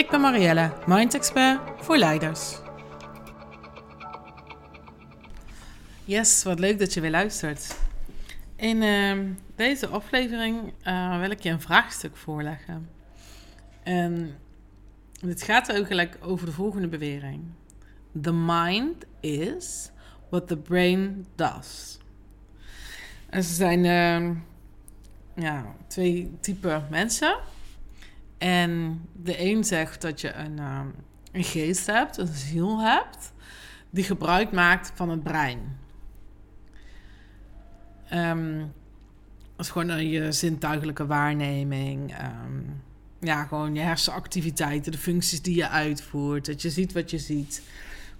Ik ben Marielle, Mind Expert voor leiders. Yes, wat leuk dat je weer luistert. In ehm, deze aflevering uh, wil ik je een vraagstuk voorleggen. En het gaat eigenlijk over de volgende bewering. The mind is what the brain does. En ze zijn uh, ja, twee typen mensen. En de een zegt dat je een, uh, een geest hebt, een ziel hebt, die gebruik maakt van het brein. Um, dat is gewoon je zintuigelijke waarneming. Um, ja, gewoon je hersenactiviteiten, de functies die je uitvoert. Dat je ziet wat je ziet.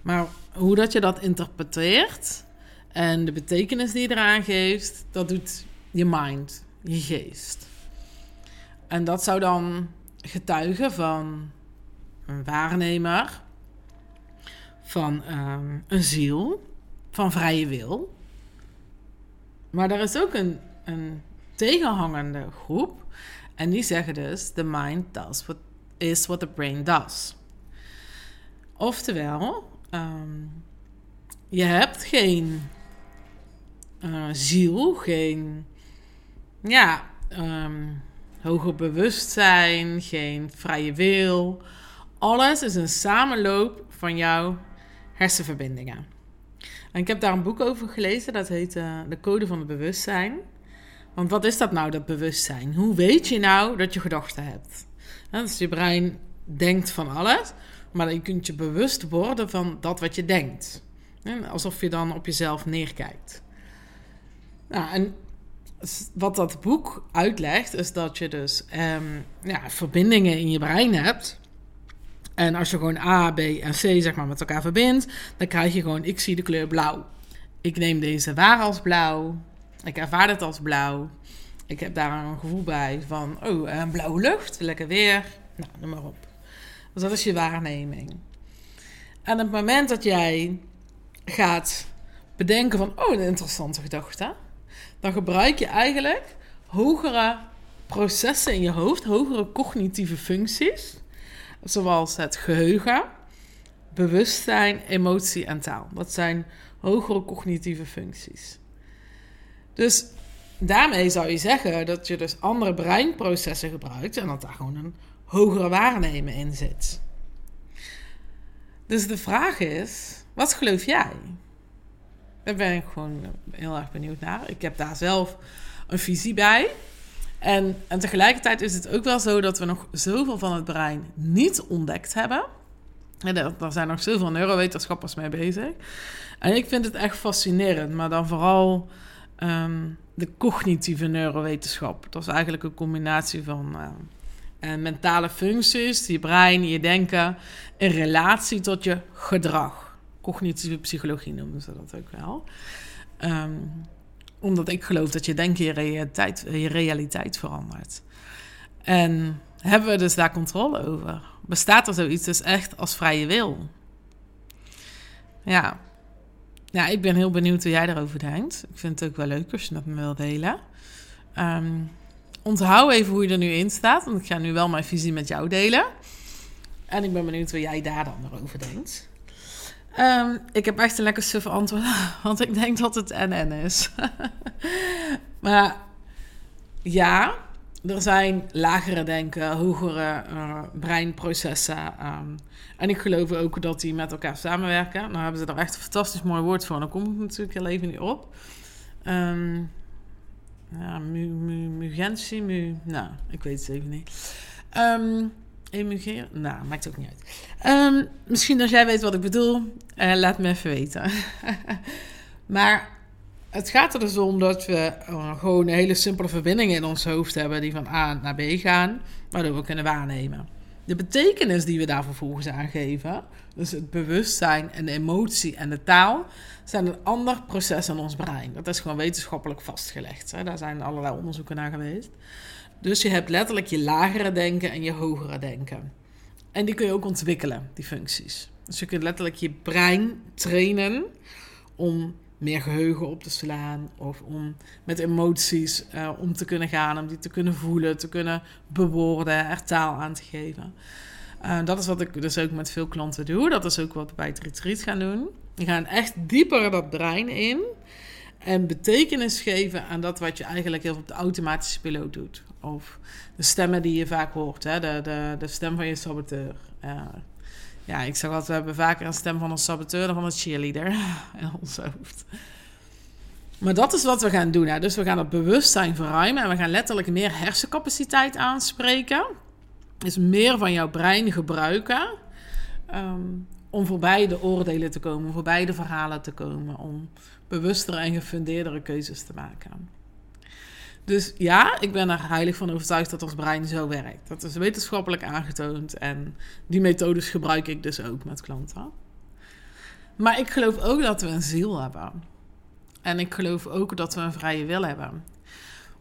Maar hoe dat je dat interpreteert en de betekenis die je eraan geeft, dat doet je mind, je geest. En dat zou dan getuigen van een waarnemer, van um, een ziel, van vrije wil. Maar er is ook een, een tegenhangende groep. En die zeggen dus: the mind does what is what the brain does. Oftewel, um, je hebt geen uh, ziel, geen ja, um, hoger bewustzijn, geen vrije wil. Alles is een samenloop van jouw hersenverbindingen. En ik heb daar een boek over gelezen, dat heet uh, De Code van het Bewustzijn. Want wat is dat nou, dat bewustzijn? Hoe weet je nou dat je gedachten hebt? dus je brein denkt van alles, maar je kunt je bewust worden van dat wat je denkt. Alsof je dan op jezelf neerkijkt. Nou, en wat dat boek uitlegt, is dat je dus ja, verbindingen in je brein hebt. En als je gewoon A, B en C zeg maar, met elkaar verbindt, dan krijg je gewoon: ik zie de kleur blauw. Ik neem deze waar als blauw. Ik ervaar het als blauw. Ik heb daar een gevoel bij van: oh, een blauwe lucht, lekker weer. Nou, noem maar op. Dus dat is je waarneming. En op het moment dat jij gaat bedenken van: oh, een interessante gedachte dan gebruik je eigenlijk hogere processen in je hoofd, hogere cognitieve functies, zoals het geheugen, bewustzijn, emotie en taal. Dat zijn hogere cognitieve functies. Dus daarmee zou je zeggen dat je dus andere breinprocessen gebruikt en dat daar gewoon een hogere waarnemen in zit. Dus de vraag is, wat geloof jij? Daar ben ik gewoon heel erg benieuwd naar. Ik heb daar zelf een visie bij. En, en tegelijkertijd is het ook wel zo dat we nog zoveel van het brein niet ontdekt hebben. En daar zijn nog zoveel neurowetenschappers mee bezig. En ik vind het echt fascinerend, maar dan vooral ehm, de cognitieve neurowetenschap. Dat is eigenlijk een combinatie van uh, mentale functies, je brein, je denken, in relatie tot je gedrag cognitieve psychologie noemen ze dat ook wel. Ehm, omdat ik geloof dat je denken je realiteit, je realiteit verandert. En hebben we dus daar controle over? Bestaat er zoiets dus echt als vrije wil? Ja. ja, ik ben heel benieuwd hoe jij daarover denkt. Ik vind het ook wel leuk als je dat me wilt delen. Um, onthoud even hoe je er nu in staat, want ik ga nu wel mijn visie met jou delen. En ik ben benieuwd hoe jij daar dan over denkt. Um, ik heb echt een lekker suffe antwoord, want ik denk dat het NN is. maar ja, er zijn lagere denken, hogere uh, breinprocessen. Um, en ik geloof ook dat die met elkaar samenwerken. Nou hebben ze er echt een fantastisch mooi woord voor. Dan komt het natuurlijk heel even niet op. Um, ja, mu, mu, mugentie, mu... Nou, ik weet het even niet. Um, Emugeren? Nou, maakt ook niet uit. Um, misschien als jij weet wat ik bedoel, uh, laat me even weten. maar het gaat er dus om dat we uh, gewoon hele simpele verbindingen in ons hoofd hebben die van A naar B gaan, waardoor we kunnen waarnemen. De betekenis die we daar vervolgens aangeven, dus het bewustzijn en de emotie en de taal, zijn een ander proces in ons brein. Dat is gewoon wetenschappelijk vastgelegd. Hè? Daar zijn allerlei onderzoeken naar geweest. Dus je hebt letterlijk je lagere denken en je hogere denken. En die kun je ook ontwikkelen, die functies. Dus je kunt letterlijk je brein trainen om meer geheugen op te slaan of om met emoties uh, om te kunnen gaan, om die te kunnen voelen, te kunnen bewoorden, er taal aan te geven. Uh, dat is wat ik dus ook met veel klanten doe. Dat is ook wat we bij het retreat gaan doen. We gaan echt dieper dat brein in en betekenis geven aan dat wat je eigenlijk heel op de automatische piloot doet. Of de stemmen die je vaak hoort, hè? De, de, de stem van je saboteur. Ja, ik zeg altijd, we hebben vaker een stem van een saboteur dan van een cheerleader in ons hoofd. Maar dat is wat we gaan doen. Hè. Dus we gaan het bewustzijn verruimen en we gaan letterlijk meer hersencapaciteit aanspreken. Dus meer van jouw brein gebruiken um, om voorbij de oordelen te komen, voorbij de verhalen te komen, om bewustere en gefundeerdere keuzes te maken. Dus ja, ik ben er heilig van overtuigd dat ons brein zo werkt. Dat is wetenschappelijk aangetoond en die methodes gebruik ik dus ook met klanten. Maar ik geloof ook dat we een ziel hebben. En ik geloof ook dat we een vrije wil hebben.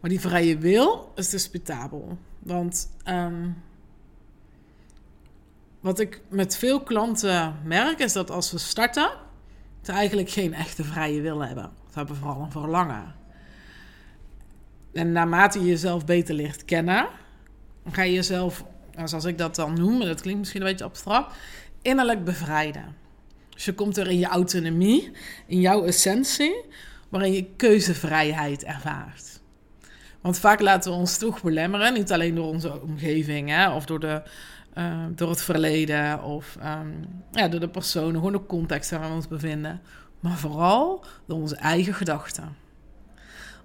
Maar die vrije wil is disputabel. Want um, wat ik met veel klanten merk is dat als we starten, ze eigenlijk geen echte vrije wil hebben. Ze hebben vooral een verlangen. En naarmate je jezelf beter leert kennen, ga je jezelf, zoals ik dat dan noem, dat klinkt misschien een beetje abstract, innerlijk bevrijden. Dus je komt er in je autonomie, in jouw essentie, waarin je keuzevrijheid ervaart. Want vaak laten we ons toch belemmeren, niet alleen door onze omgeving hè, of door, de, uh, door het verleden of um, ja, door de personen, gewoon de context waarin we ons bevinden, maar vooral door onze eigen gedachten.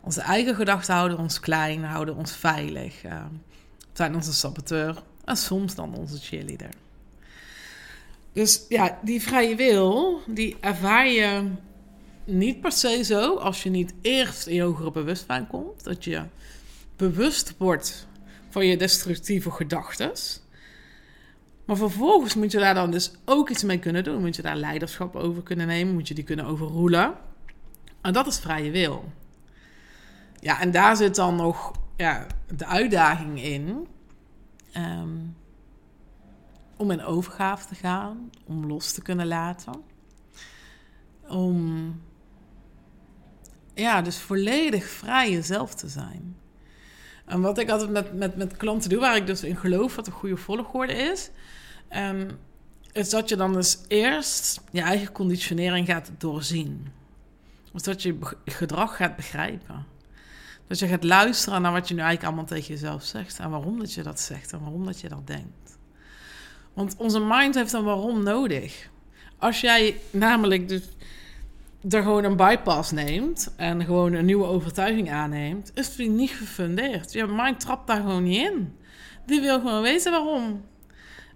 Onze eigen gedachten houden ons klein, houden ons veilig. Uh, zijn onze saboteur en soms dan onze cheerleader. Dus ja, die vrije wil, die ervaar je niet per se zo als je niet eerst in hogere bewustzijn komt. Dat je bewust wordt van je destructieve gedachten. Maar vervolgens moet je daar dan dus ook iets mee kunnen doen. Moet je daar leiderschap over kunnen nemen. Moet je die kunnen overroelen. En dat is vrije wil. Ja, en daar zit dan nog ja, de uitdaging in. Um, om in overgave te gaan. Om los te kunnen laten. Om ja, dus volledig vrij jezelf te zijn. En wat ik altijd met, met, met klanten doe, waar ik dus in geloof wat een goede volgorde is, um, is dat je dan dus eerst je eigen conditionering gaat doorzien. Dus dat je gedrag gaat begrijpen. Dat je gaat luisteren naar wat je nu eigenlijk allemaal tegen jezelf zegt. En waarom dat je dat zegt en waarom dat je dat denkt. Want onze mind heeft een waarom nodig. Als jij namelijk dus er gewoon een bypass neemt en gewoon een nieuwe overtuiging aanneemt, is die niet gefundeerd. Je mind trapt daar gewoon niet in. Die wil gewoon weten waarom.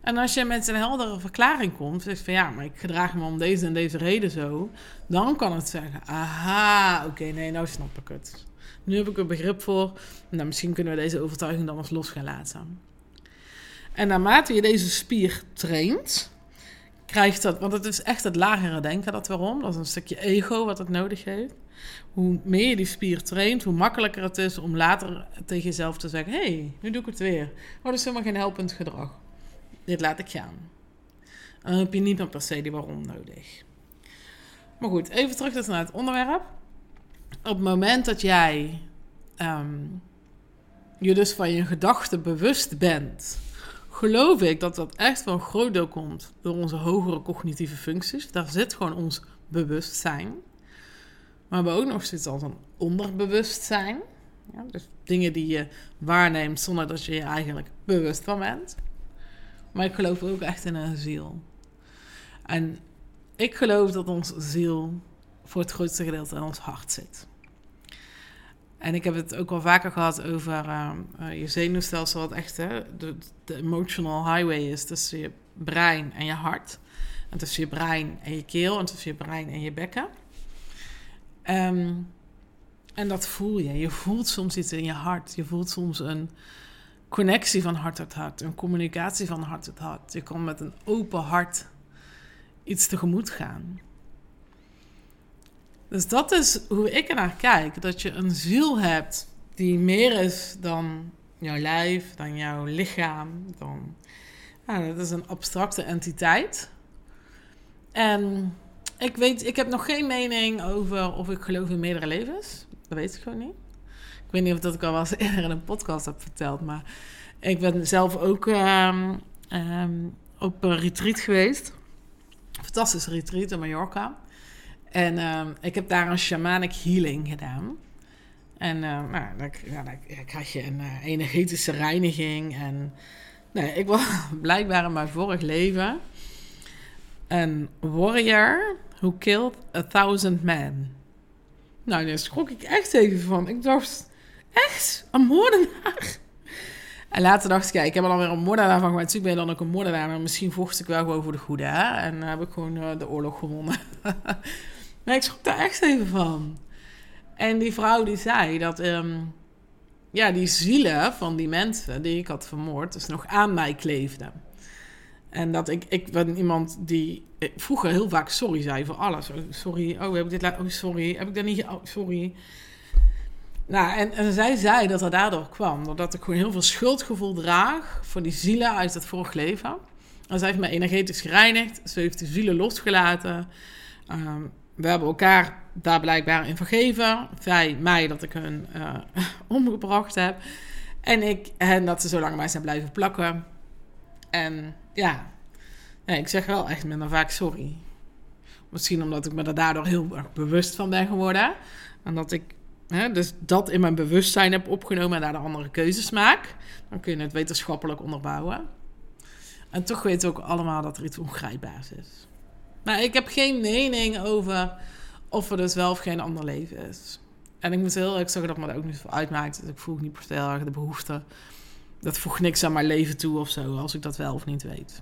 En als je met een heldere verklaring komt, zegt van ja, maar ik gedraag me om deze en deze reden zo, dan kan het zeggen, aha, oké, nee, nou snap ik het. Nu heb ik er begrip voor, nou, misschien kunnen we deze overtuiging dan eens los gaan laten. En naarmate je deze spier traint, krijgt dat, want het is echt het lagere denken dat waarom. Dat is een stukje ego wat het nodig heeft. Hoe meer je die spier traint, hoe makkelijker het is om later tegen jezelf te zeggen: hé, hey, nu doe ik het weer. Oh, dat is helemaal geen helpend gedrag. Dit laat ik gaan. Dan heb je niet meer per se die waarom nodig. Maar goed, even terug naar het onderwerp. Op het moment dat jij um, je dus van je gedachten bewust bent geloof ik dat dat echt wel een groot deel komt door onze hogere cognitieve functies. Daar zit gewoon ons bewustzijn. Maar we ook nog zoiets als een onderbewustzijn. Ja, dus dingen die je waarneemt zonder dat je je eigenlijk bewust van bent. Maar ik geloof ook echt in een ziel. En ik geloof dat onze ziel voor het grootste gedeelte in ons hart zit. En ik heb het ook wel vaker gehad over uh, uh, je zenuwstelsel, wat echt hè, de, emotional highway is tussen je brein en je hart. En tussen je brein en je keel en tussen je brein en je bekken. Um, en dat voel je. Je voelt soms iets in je hart. Je voelt soms een, connectie van hart tot hart, een communicatie van hart tot hart. Je kan met een open hart iets tegemoet gaan. Dus dat is hoe ik ernaar kijk. Dat je een ziel hebt die meer is dan jouw lijf, dan jouw lichaam. Dan, dat is een abstracte entiteit. En ik weet, ik heb nog geen mening over of ik geloof in meerdere levens. Dat weet ik gewoon niet. Ik weet niet of dat ik al wel eens eerder in een podcast heb verteld, maar ik ben zelf ook um, um, op een retreat geweest. Fantastische retreat in Mallorca. En um, ik heb daar een shamanic healing gedaan. En uh, nou, dan, krijg je een uh, energetische reiniging. En nee, ik was blijkbaar in mijn vorig leven een warrior who killed a thousand men. Nou, daar schrok ik echt even van. Ik dacht, echt? Een moordenaar? En later dacht ik, ja, ik heb er dan weer een moordenaar van gemaakt. Dus ik ben dan ook een moordenaar. Maar misschien vocht ik wel gewoon voor de goede. Hè? En heb ik gewoon uh, de oorlog gewonnen. ik schrok daar echt even van. En die vrouw die zei dat... Um, ja, die zielen van die mensen die ik had vermoord... dus nog aan mij kleefden. En dat ik, ik ben iemand die vroeger heel vaak sorry zei voor alles. Sorry, oh, heb ik dit laten... Oh, sorry, heb ik dat niet... Oh, sorry. Nou, en, en zij zei dat dat daardoor kwam. Doordat ik gewoon heel veel schuldgevoel draag voor die zielen uit het vorig leven. En zij heeft me energetisch gereinigd. Ze heeft de zielen losgelaten. Um, we hebben elkaar daar blijkbaar in vergeven. Zij mij dat ik hun uh, omgebracht heb. En ik hen dat ze zo lang mij zijn blijven plakken. En ja, ja ik zeg wel echt minder vaak sorry. Misschien omdat ik me er daardoor heel erg bewust van ben geworden. En dat ik hè, dus dat in mijn bewustzijn heb opgenomen en daar de andere keuzes maak. Dan kun je het wetenschappelijk onderbouwen. En toch weten we ook allemaal dat er iets ongrijpbaars is. Ik heb geen mening over of er dus wel of geen ander leven is. En ik moet heel erg zeggen dat me dat ook niet veel uitmaakt. Dus ik voel niet per se de behoefte. Dat voegt niks aan mijn leven toe of zo, als ik dat wel of niet weet.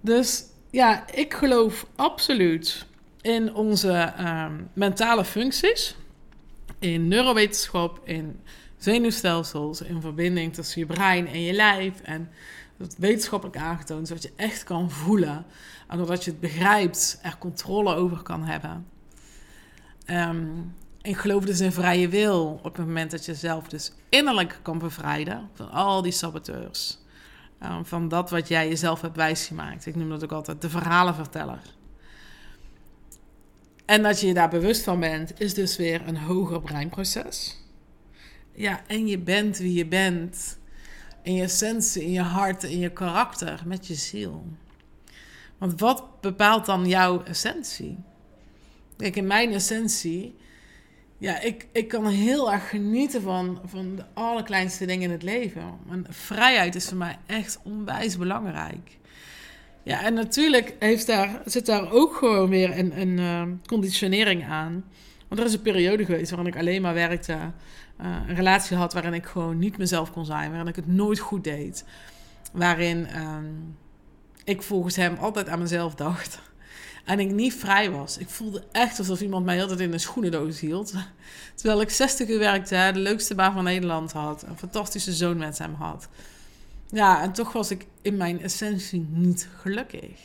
Dus ja, ik geloof absoluut in onze uh, mentale functies. In neurowetenschap, in zenuwstelsels, in verbinding tussen je brein en je lijf. En dat wetenschappelijk aangetoond, zodat je echt kan voelen. En doordat je het begrijpt, er controle over kan hebben. Um, ik geloof dus in vrije wil op het moment dat je zelf dus innerlijk kan bevrijden van al die saboteurs. Um, van dat wat jij jezelf hebt wijsgemaakt. Ik noem dat ook altijd de verhalenverteller. En dat je je daar bewust van bent, is dus weer een hoger breinproces. Ja, en je bent wie je bent. In je essentie, in je hart, in je karakter, met je ziel. Want wat bepaalt dan jouw essentie? Kijk, in mijn essentie, ja, ik, ik kan heel erg genieten van, van de allerkleinste dingen in het leven. En vrijheid is voor mij echt onwijs belangrijk. Ja, en natuurlijk heeft daar, zit daar ook gewoon weer een, een uh, conditionering aan. Want er is een periode geweest waarin ik alleen maar werkte, uh, een relatie had waarin ik gewoon niet mezelf kon zijn, waarin ik het nooit goed deed. Waarin uh, ik volgens hem altijd aan mezelf dacht. En ik niet vrij was. Ik voelde echt alsof iemand mij altijd in een schoenendoos hield. Terwijl ik 60 uur werkte, de leukste baan van Nederland had. Een fantastische zoon met hem had. Ja, en toch was ik in mijn essentie niet gelukkig.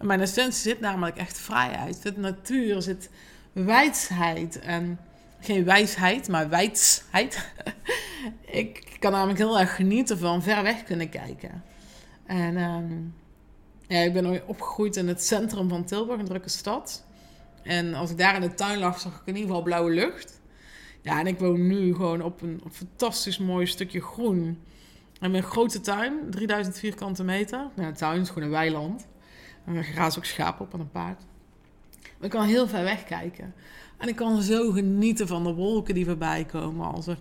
Mijn essentie zit namelijk echt vrijheid. Zit natuur, zit wijsheid. En geen wijsheid, maar wijsheid. ik kan namelijk heel erg genieten van ver weg kunnen kijken. En um, ja, ik ben opgegroeid in het centrum van Tilburg, een drukke stad. En als ik daar in de tuin lag, zag ik in ieder geval blauwe lucht. Ja, en ik woon nu gewoon op een, fantastisch mooi stukje groen. En een grote tuin, 3000 vierkante meter. Ja, de tuin is gewoon een weiland. En er grazen ook schapen op en een paard. Ik kan heel ver weg kijken. En ik kan zo genieten van de wolken die voorbij komen. Als er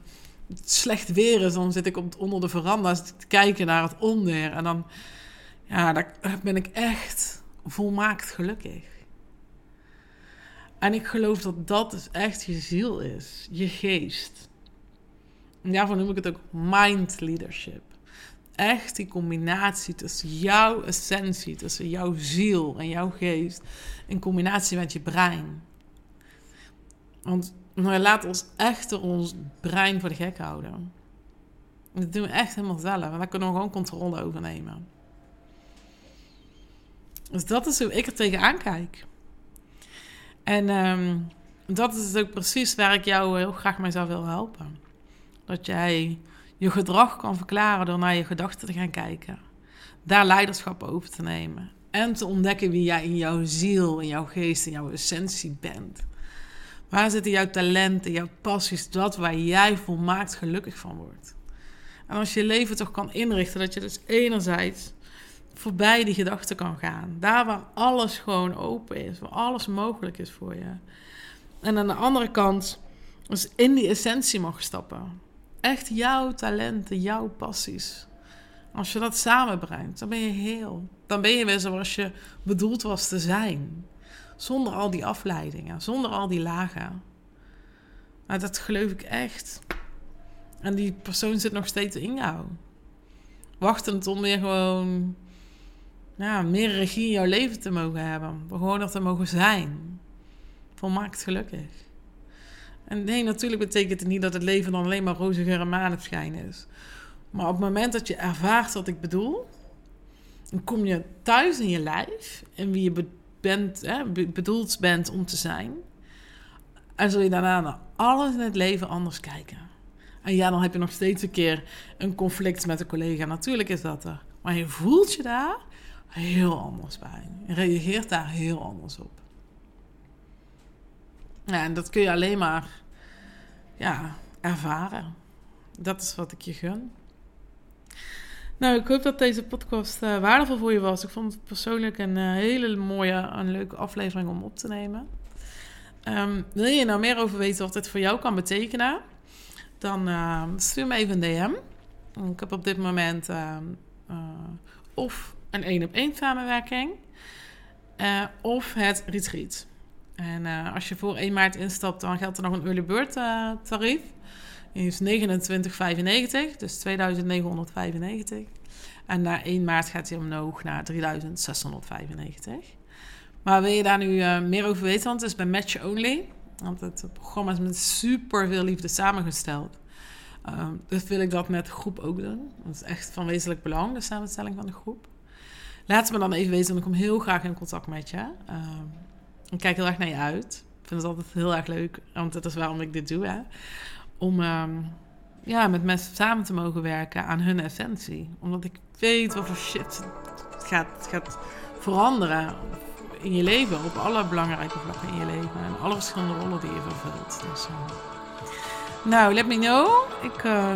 slecht weer is, dan zit ik onder de veranda te kijken naar het onweer. En dan, ja, daar ben ik echt volmaakt gelukkig. En ik geloof dat dat dus echt je ziel is, je geest. En daarvoor noem ik het ook mind leadership. Echt die combinatie tussen jouw essentie, tussen jouw ziel en jouw geest, in combinatie met je brein. Want maar laat ons echt ons brein voor de gek houden. Dat doen we echt helemaal zelf. En daar kunnen we gewoon controle over nemen. Dus dat is hoe ik er tegenaan kijk. En ehm, dat is ook precies waar ik jou heel graag mee willen helpen. Dat jij je gedrag kan verklaren door naar je gedachten te gaan kijken. Daar leiderschap over te nemen. En te ontdekken wie jij in jouw ziel, in jouw geest, in jouw essentie bent. Waar zitten jouw talenten, jouw passies, dat waar jij volmaakt gelukkig van wordt. En als je je leven toch kan inrichten, dat je dus enerzijds voorbij die gedachten kan gaan. Daar waar alles gewoon open is, waar alles mogelijk is voor je. En aan de andere kant, dus in die essentie mag stappen. Echt jouw talenten, jouw passies. Als je dat samenbrengt, dan ben je heel. Dan ben je weer zoals je bedoeld was te zijn. Zonder al die afleidingen, zonder al die lagen. Maar dat geloof ik echt. En die persoon zit nog steeds in jou. Wachtend om weer gewoon ja, meer regie in jouw leven te mogen hebben. Gewoon er te mogen zijn. Volmaakt gelukkig. En nee, natuurlijk betekent het niet dat het leven dan alleen maar roze geur en is. Maar op het moment dat je ervaart wat ik bedoel, dan kom je thuis in je lijf en wie je bent, hè, bedoeld bent om te zijn. En zul je daarna naar alles in het leven anders kijken. En ja, dan heb je nog steeds een keer een conflict met een collega. Natuurlijk is dat er. Maar je voelt je daar heel anders bij. Je reageert daar heel anders op. Ja, en dat kun je alleen maar ja, ervaren. Dat is wat ik je gun. Nou, ik hoop dat deze podcast uh, waardevol voor je was. Ik vond het persoonlijk een uh, hele mooie en leuke aflevering om op te nemen. Um, wil je nou meer over weten wat dit voor jou kan betekenen? Dan uh, stuur me even een DM. Ik heb op dit moment ehm, of een één op één samenwerking of het retreat. En als je voor 1 maart instapt, dan geldt er nog een early bird tarief. Die is 29,95, dus 2995. En na 1 maart gaat hij omhoog naar 3695. Maar wil je daar nu uh, meer over weten? Want het is bij Match Only. Want het programma is met super veel liefde samengesteld. Dus wil ik dat met groep ook doen. Dat is echt van wezenlijk belang, de samenstelling van de groep. Laat me dan even weten, want ik kom heel graag in contact met je. Ik kijk heel erg naar je uit. Ik vind het altijd heel erg leuk, want dat is waarom ik dit doe. Hè om ehm, ja, met mensen samen te mogen werken aan hun essentie. Omdat ik weet wat voor shit gaat, gaat veranderen in je leven. Op alle belangrijke vlakken in je leven. En alle verschillende rollen die je vervult. Dus, uh, nou, let me know. Ik, uh,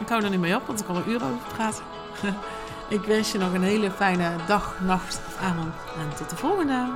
ik hou er nu mee op, want ik kan er uren over praten. ik wens je nog een hele fijne dag, nacht avond. En tot de volgende.